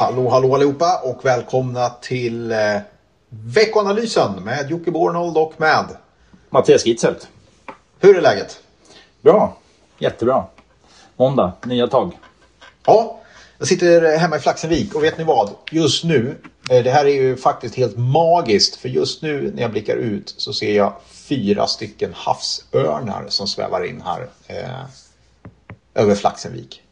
Hallå, hallå allihopa och välkomna till eh, veckoanalysen med Jocke Bornold och med Mattias Gitzelt. Hur är läget? Bra, jättebra. Måndag, nya tag. Ja, jag sitter hemma i Flaxenvik och vet ni vad? Just nu, eh, det här är ju faktiskt helt magiskt för just nu när jag blickar ut så ser jag fyra stycken havsörnar som svävar in här eh, över Flaxenvik.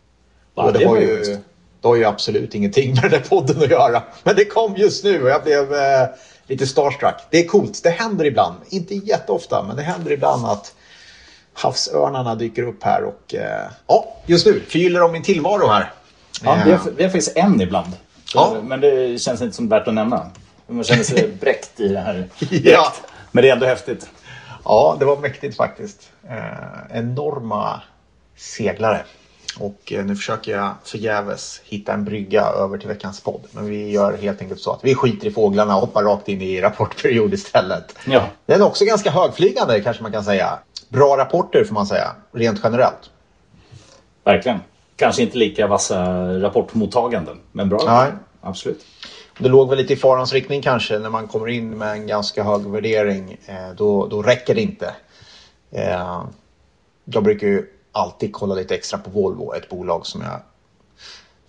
Ja, och det, det var ju- det har ju absolut ingenting med den där podden att göra. Men det kom just nu och jag blev eh, lite starstruck. Det är coolt, det händer ibland. Inte jätteofta, men det händer ibland att havsörnarna dyker upp här och eh, ja, just nu förgyller de min tillvaro här. Ja, Eh, vi, har, vi har faktiskt en ibland. Ja. Men det känns inte som värt att nämna. Man känner sig bräckt i det här. Ja. Men det är ändå häftigt. Ja, det var mäktigt faktiskt. Eh, enorma seglare. Och eh, nu försöker jag förgäves hitta en brygga över till veckans podd. Men vi gör helt enkelt så att vi skiter i fåglarna och hoppar rakt in i rapportperiod istället. Ja. Den är också ganska högflygande kanske man kan säga. Bra rapporter får man säga, rent generellt. Verkligen. Kanske inte lika vassa rapportmottaganden. Men bra. Nej. Absolut. Det låg väl lite i farans riktning kanske när man kommer in med en ganska hög värdering. Eh, då, då räcker det inte. Eh, jag brukar ju alltid kolla lite extra på Volvo, ett bolag som jag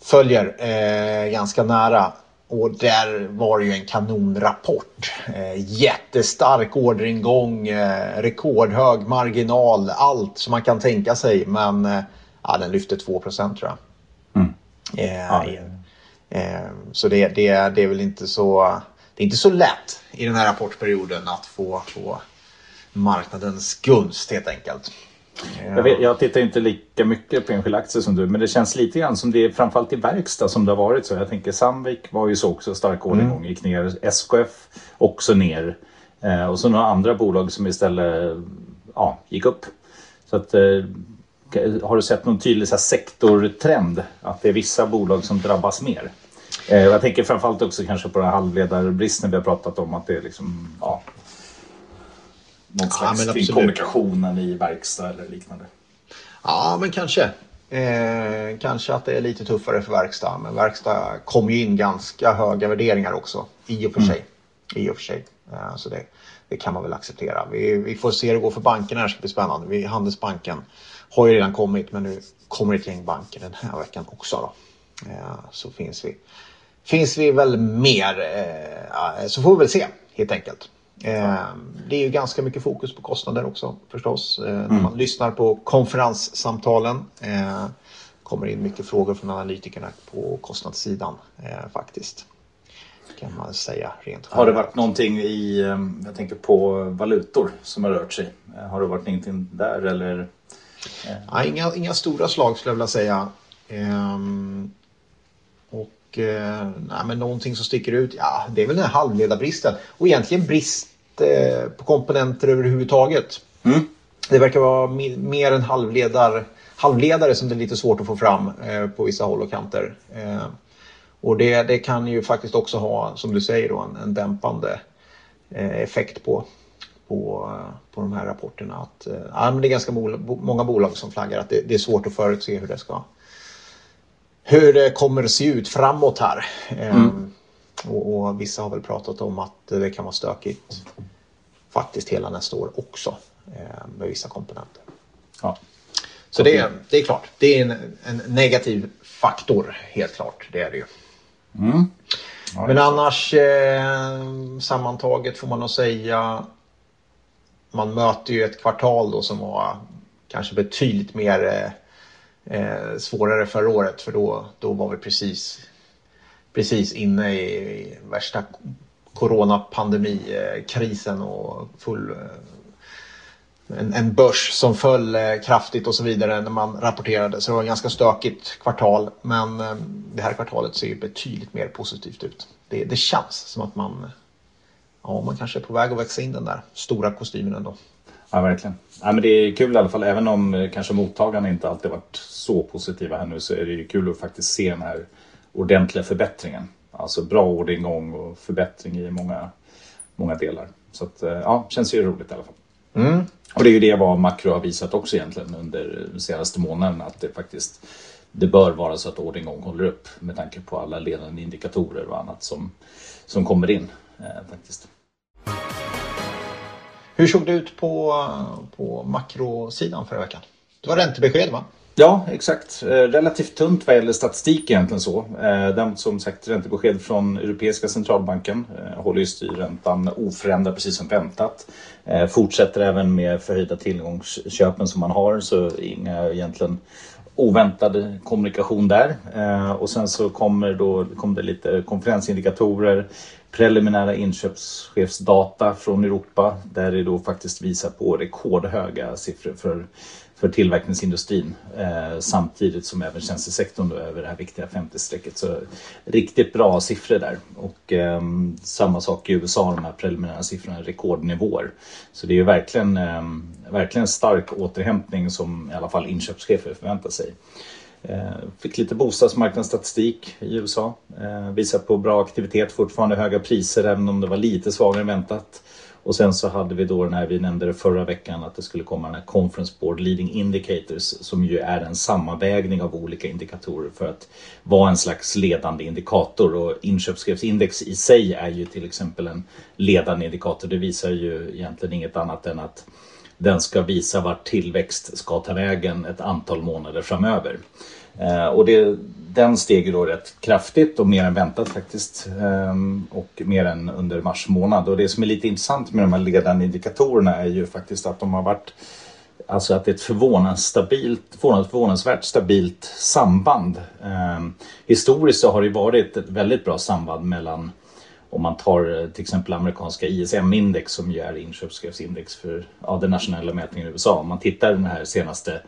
följer eh, ganska nära. Och där var det ju en kanonrapport. Eh, jättestark orderingång, eh, rekordhög marginal, allt som man kan tänka sig. Men eh, ja, den lyfte 2 tror jag. Mm. Eh, Ja, det- Eh, Så det, det, det är väl inte så, det är inte så lätt i den här rapportperioden att få, få marknadens gunst helt enkelt. Jag, vet, jag tittar inte lika mycket på enskilda aktier som du, men det känns lite grann som det är framförallt i verkstad som det har varit så. Jag tänker Sandvik var ju så också, stark orderingång, gick ner. SKF också ner. Eh, och så några andra bolag som istället ja, gick upp. Så att, eh, har du sett någon tydlig så här, sektortrend? Att det är vissa bolag som drabbas mer? Eh, jag tänker framförallt också kanske på den här halvledarbristen vi har pratat om. Att det är liksom, ja, någon Ja, slags men kring kommunikationen i verkstad eller liknande. Ja, men kanske. Eh, kanske att det är lite tuffare för verkstad. Men verkstad kommer ju in ganska höga värderingar också. I och för sig. I och för sig. Eh, så det, det kan man väl acceptera. Vi, vi får se hur det går för bankerna. Det ska bli spännande. Vi, Handelsbanken har ju redan kommit. Men nu kommer ett gäng banker den här veckan också. Då. Eh, så finns vi, finns vi väl mer. Eh, ja, så får vi väl se helt enkelt. Eh, det är ju ganska mycket fokus på kostnader också förstås. Eh, När man lyssnar på konferenssamtalen. Eh, kommer in mycket frågor från analytikerna på kostnadssidan faktiskt. Kan man säga rent Har det varit någonting i, jag tänker på valutor som har rört sig? Har det varit någonting där eller? Ja, inga, inga stora slag skulle jag vilja säga. Ehm, och eh, nej, men någonting som sticker ut, ja det är väl den här halvledarbristen. Och egentligen brist eh, på komponenter överhuvudtaget. Det verkar vara mer än halvledar, halvledare som det är lite svårt att få fram eh, på vissa håll och kanter. Eh, och det, det kan ju faktiskt också ha, som du säger, då, en, en dämpande eh, effekt på, på, eh, på de här rapporterna. Att, eh, ja, men det är ganska många bolag som flaggar att det, det är svårt att förutse hur det ska hur det kommer att se ut framåt här. Eh, och, och vissa har väl pratat om att det kan vara stökigt faktiskt hela nästa år också eh, med vissa komponenter. Ja. Så det, är- det är klart, det är en, en negativ faktor helt klart. Det är det ju. Men annars eh, sammantaget får man nog säga man möter ju ett kvartal då som var kanske betydligt mer eh, svårare förra året för då, då var vi precis, precis inne i, värsta coronapandemikrisen och full eh, en, en börs som föll eh, kraftigt och så vidare när man rapporterade. Så det var ett ganska stökigt kvartal. Men eh, det här kvartalet ser ju betydligt mer positivt ut. Det, det känns som att man, ja, man kanske är på väg att växa in den där stora kostymen ändå. Ja, verkligen. Ja, men det är kul i alla fall, även om eh, kanske mottagarna inte alltid varit så positiva här nu så är det ju kul att faktiskt se den här ordentliga förbättringen. Alltså bra orderingång och förbättring i många, många delar. Så att, eh, ja, känns ju roligt i alla fall. Och det är ju det vad makro har visat också egentligen under de senaste månaderna att det faktiskt det bör vara så att orderingång håller upp med tanke på alla ledande indikatorer och annat som, som kommer in. Eh, faktiskt. Hur såg det ut på, på makrosidan förra veckan? Det var räntebesked va? Ja, exakt. Eh, relativt tunt vad gäller statistik egentligen så. Eh, Däremot som sagt räntebesked från Europeiska centralbanken eh, håller ju styrräntan oförändrad precis som väntat. Fortsätter även med förhöjda tillgångsköpen som man har så inga egentligen oväntad kommunikation där. Och sen så kommer då, kom det lite konferensindikatorer, preliminära inköpschefsdata från Europa där det då faktiskt visar på rekordhöga siffror för för tillverkningsindustrin eh, samtidigt som även tjänstesektorn då över det här viktiga 50-strecket. Så riktigt bra siffror där. Och eh, samma sak i USA, de här preliminära siffrorna, rekordnivåer. Så det är ju verkligen, eh, verkligen stark återhämtning som i alla fall inköpschefer förväntar sig. Eh, fick lite bostadsmarknadsstatistik i USA. Eh, visar på bra aktivitet, fortfarande höga priser även om det var lite svagare än väntat. Och sen så hade vi då den här, vi nämnde det förra veckan, att det skulle komma den här Conference Board Leading Indicators som ju är en sammanvägning av olika indikatorer för att vara en slags ledande indikator. Och inköpschefsindex i sig är ju till exempel en ledande indikator. Det visar ju egentligen inget annat än att den ska visa vart tillväxt ska ta vägen ett antal månader framöver. Eh, och det, den steg då rätt kraftigt och mer än väntat faktiskt. Ehm, och mer än under mars månad. Och det som är lite intressant med de här ledande indikatorerna är ju faktiskt att de har varit Alltså att det är ett förvånansvärt stabilt, förvånansvärt stabilt samband. Ehm, historiskt så har det varit ett väldigt bra samband mellan om man tar eh, till exempel amerikanska ISM-index som ju är inköpschefsindex för ja, den nationella mätningen i USA. Om man tittar den här senaste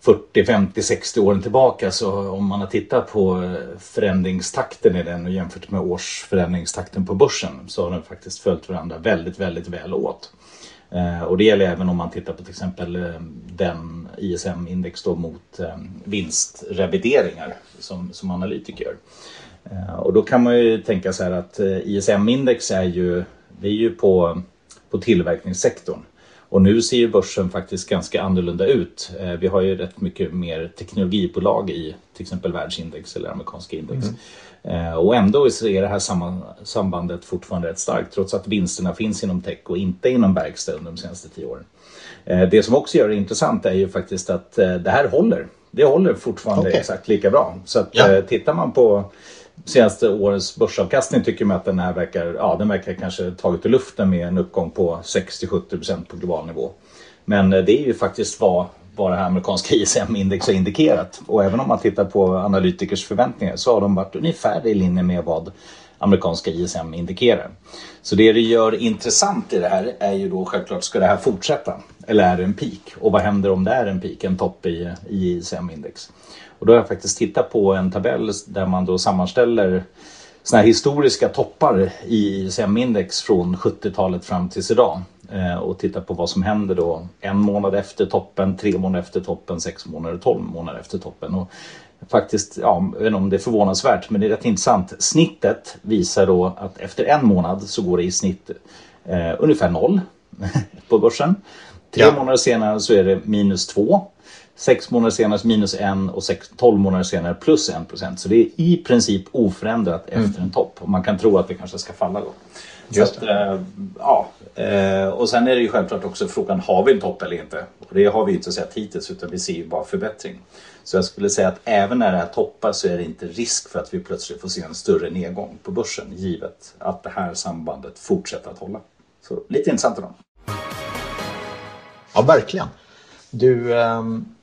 40, 50, 60 åren tillbaka så om man har tittat på eh, förändringstakten i den och jämfört med årsförändringstakten på börsen så har den faktiskt följt varandra väldigt, väldigt väl åt. Eh, och det gäller även om man tittar på till exempel den ISM-index då mot vinstrevideringar som, som analytiker gör. Och då kan man ju tänka så här att ISM-index är ju, det är ju på, på tillverkningssektorn. Och nu ser ju börsen faktiskt ganska annorlunda ut. Eh, vi har ju rätt mycket mer teknologibolag i till exempel världsindex eller amerikanska index. Mm. Och ändå är det här sambandet fortfarande rätt starkt trots att vinsterna finns inom tech och inte inom verkstad under de senaste tio åren. Eh, det som också gör det intressant är ju faktiskt att det här håller. Det håller fortfarande okay. exakt lika bra. Så att ja. tittar man på senaste årets börsavkastning tycker man att den här verkar, ja, den verkar kanske tagit i luften med en uppgång på 60-70% på global nivå. Men eh, det är ju faktiskt vad, vad det här amerikanska ISM-index har indikerat. Och även om man tittar på analytikers förväntningar så har de varit ungefär i linje med vad amerikanska ISM indikerar. Så det det gör intressant i det här är ju då självklart, ska det här fortsätta? Eller är det en peak? Och vad händer om det är en peak, en topp i, i ISM-index? Och då har jag faktiskt tittat på en tabell där man då sammanställer såna här historiska toppar i ISM-index från 70-talet fram tills idag. Eh, och tittar på vad som händer då en månad efter toppen, tre månader efter toppen, sex månader, tolv månader efter toppen. Och faktiskt, ja, jag vet inte om det är förvånansvärt, men det är rätt intressant. Snittet visar då att efter en månad så går det i snitt eh, ungefär noll på börsen. Tre ja. månader senare så är det minus två. Sex månader senare minus en och sex, 12 månader senare plus en procent. Så det är i princip oförändrat mm. efter en topp. Och man kan tro att det kanske ska falla då. Just att, äh, ja. Äh, och sen är det ju självklart också frågan, har vi en topp eller inte? Och det har vi inte sett hittills utan vi ser ju bara förbättring. Så jag skulle säga att även när det här toppar så är det inte risk för att vi plötsligt får se en större nedgång på börsen givet att det här sambandet fortsätter att hålla. Så lite intressant idag. Ja, verkligen. Du, ähm,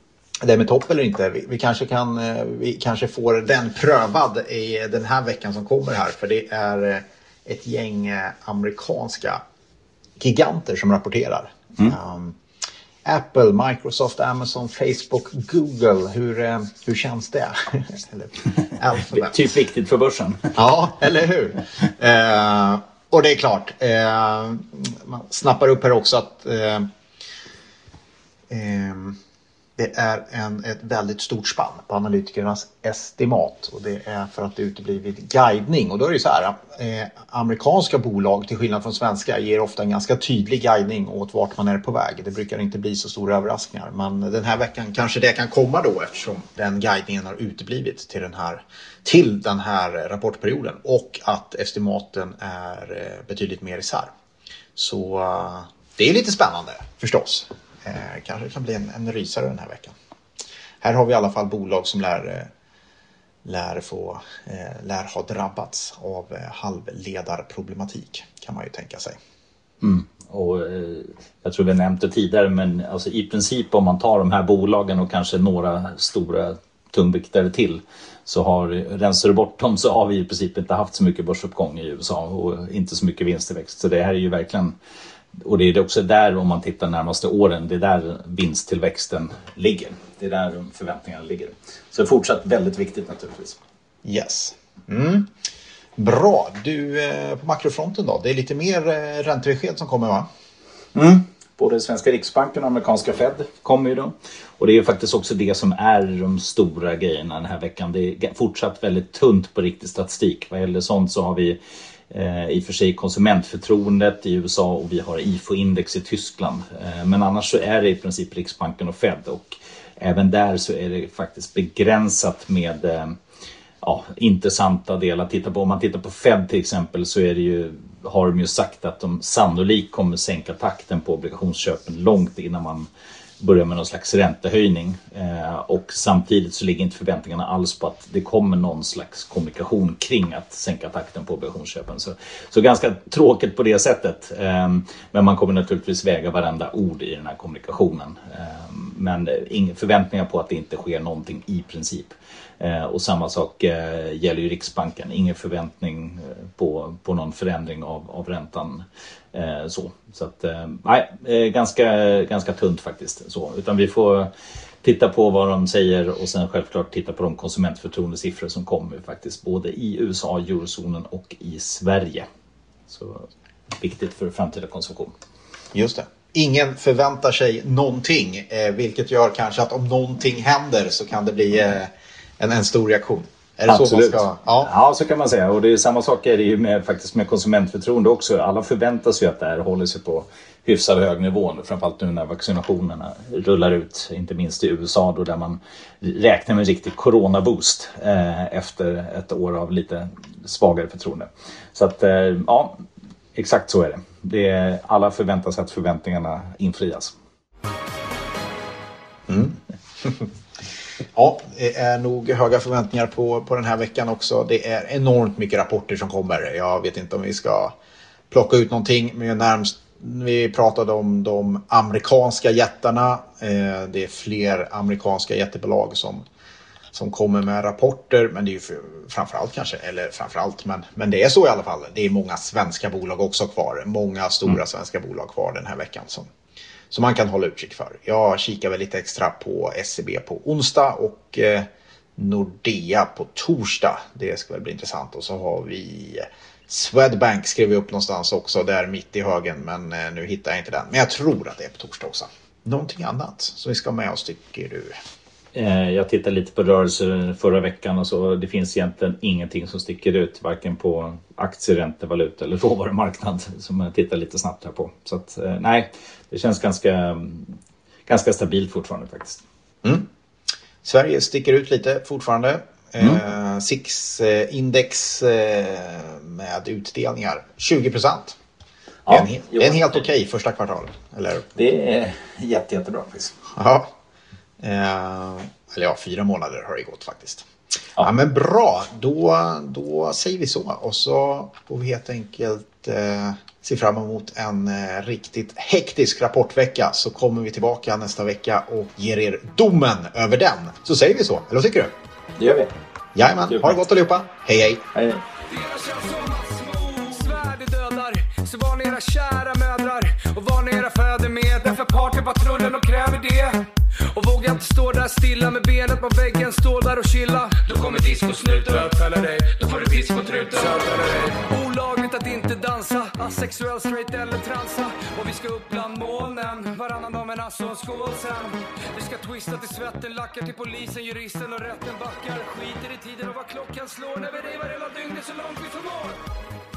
det med topp eller inte, vi, vi, kanske kan, eh, vi kanske får den prövad i den här veckan som kommer här. För det är eh, ett gäng eh, amerikanska giganter som rapporterar. Mm. Um, Apple, Microsoft, Amazon, Facebook, Google. Hur, hur känns det? eller, typ viktigt för börsen. ja, eller hur? Uh, och det är klart, uh, man snappar upp här också att uh, det är en, ett väldigt stort spann på analytikernas estimat och det är för att det uteblivit guidning. Och då är det så här, eh, amerikanska bolag till skillnad från svenska ger ofta en ganska tydlig guidning åt vart man är på väg. Det brukar inte bli så stora överraskningar men den här veckan kanske det kan komma då eftersom den guidningen har uteblivit till den här, till den här rapportperioden och att estimaten är eh, betydligt mer isär. Så eh, det är lite spännande förstås. Eh, kanske kan bli en, en rysare den här veckan. Här har vi i alla fall bolag som lär, eh, lär, få, eh, lär ha drabbats av eh, halvledarproblematik kan man ju tänka sig. Mm. Och, eh, jag tror vi nämnt det tidigare men alltså, i princip om man tar de här bolagen och kanske några stora tungviktare till så har, rensar du bort dem så har vi i princip inte haft så mycket börsuppgång i USA och inte så mycket vinsttillväxt. Så det här är ju verkligen och det är också där om man tittar närmaste åren, det är där vinsttillväxten ligger. Det är där förväntningarna ligger. Så det är fortsatt väldigt viktigt naturligtvis. Yes. Mm. Bra. Du, eh, på makrofronten då? Det är lite mer eh, räntebesked som kommer va? Mm. Både svenska riksbanken och amerikanska Fed kommer ju då. Och det är faktiskt också det som är de stora grejerna den här veckan. Det är fortsatt väldigt tunt på riktig statistik. Vad gäller sånt så har vi Eh, i och för sig konsumentförtroendet i USA och vi har IFO-index i Tyskland. Eh, men annars så är det i princip Riksbanken och Fed och även där så är det faktiskt begränsat med eh, ja, intressanta delar. Titta på, om man tittar på Fed till exempel så är det ju, har de ju sagt att de sannolikt kommer sänka takten på obligationsköpen långt innan man börja med någon slags räntehöjning. Eh, och samtidigt så ligger inte förväntningarna alls på att det kommer någon slags kommunikation kring att sänka takten på obligationsköpen. Så, så ganska tråkigt på det sättet. Eh, men man kommer naturligtvis väga varenda ord i den här kommunikationen. Eh, men inga förväntningar på att det inte sker någonting i princip. Eh, och samma sak eh, gäller ju Riksbanken. Ingen förväntning eh, på, på någon förändring av, av räntan. så så att, nej, ganska, ganska tunt faktiskt. Så, utan vi får titta på vad de säger och sen självklart titta på de konsumentförtroendesiffror som kommer faktiskt både i USA, eurozonen och i Sverige. Så viktigt för framtida konsumtion. Just det. Ingen förväntar sig någonting, vilket gör kanske att om någonting händer så kan det bli en, en stor reaktion. Är det Absolut. så man ska? Ja. ja, så kan man säga. Och det är samma sak är det ju med, faktiskt med konsumentförtroende också. Alla förväntar sig att det här håller sig på hyfsat hög nivå. Framförallt nu när vaccinationerna rullar ut. Inte minst i USA då där man räknar med en riktig coronaboost eh, efter ett år av lite svagare förtroende. Så att eh, ja, exakt så är det det är, alla förväntar sig att förväntningarna infrias. Mm. Ja, det är nog höga förväntningar på, på den här veckan också. Det är enormt mycket rapporter som kommer. Jag vet inte om vi ska plocka ut någonting. Men närmst, vi pratade om de amerikanska jättarna. Eh, det är fler amerikanska jättebolag som, som kommer med rapporter. Men det är ju för, framförallt kanske, eller framförallt, men, men det är så i alla fall. Det är många svenska bolag också kvar. Många stora mm. svenska bolag kvar den här veckan som, som man kan hålla utkik för. Jag kikar väl lite extra på SEB på onsdag och eh, Nordea på torsdag. Det ska väl bli intressant. Och så har vi Swedbank skrev vi upp någonstans också där mitt i högen men eh, nu hittar jag inte den. Men jag tror att det är på torsdag också. Någonting annat som vi ska ha med oss tycker du? Eh, jag tittade lite på rörelser förra veckan och så. Det finns egentligen ingenting som sticker ut varken på aktier, räntor, valuta eller råvarumarknad som jag tittar lite snabbt här på. Så att, eh, nej, det känns ganska, ganska stabilt fortfarande faktiskt. Mm. Sverige sticker ut lite fortfarande. Mm. Eh, SIX-index eh, med utdelningar 20 procent. Ja, det är en, det är en helt okej okay första kvartal. Eller? Det är jätte, jättebra faktiskt. Ja. Eh, eller ja, fyra månader har det gått faktiskt. Ja. ja. men bra, då, då säger vi så. Och så får vi helt enkelt eh, se fram emot en eh, riktigt hektisk rapportvecka. Så kommer vi tillbaka nästa vecka och ger er domen över den. Så säger vi så, eller vad tycker du? Det gör vi. Jajamän, ha det gott allihopa. Hej hej! hej. Så var ni era kära mödrar och var ni era fäder med Därför partypatrullen och kräver det och vågar inte stå där stilla med benet på väggen, stå där och chilla. Då kommer discosnuten bötfälla dig, då får du discotruten bötfälla dig. Olagligt att inte dansa, asexuell, straight eller transa. Och vi ska upp bland molnen, varannan dag med glass och en skål sen. Vi ska twista till svetten, lackar till polisen, juristen och rätten backar. Skiter i tiden och vad klockan slår när vi revar hela dygnet så långt vi förmår.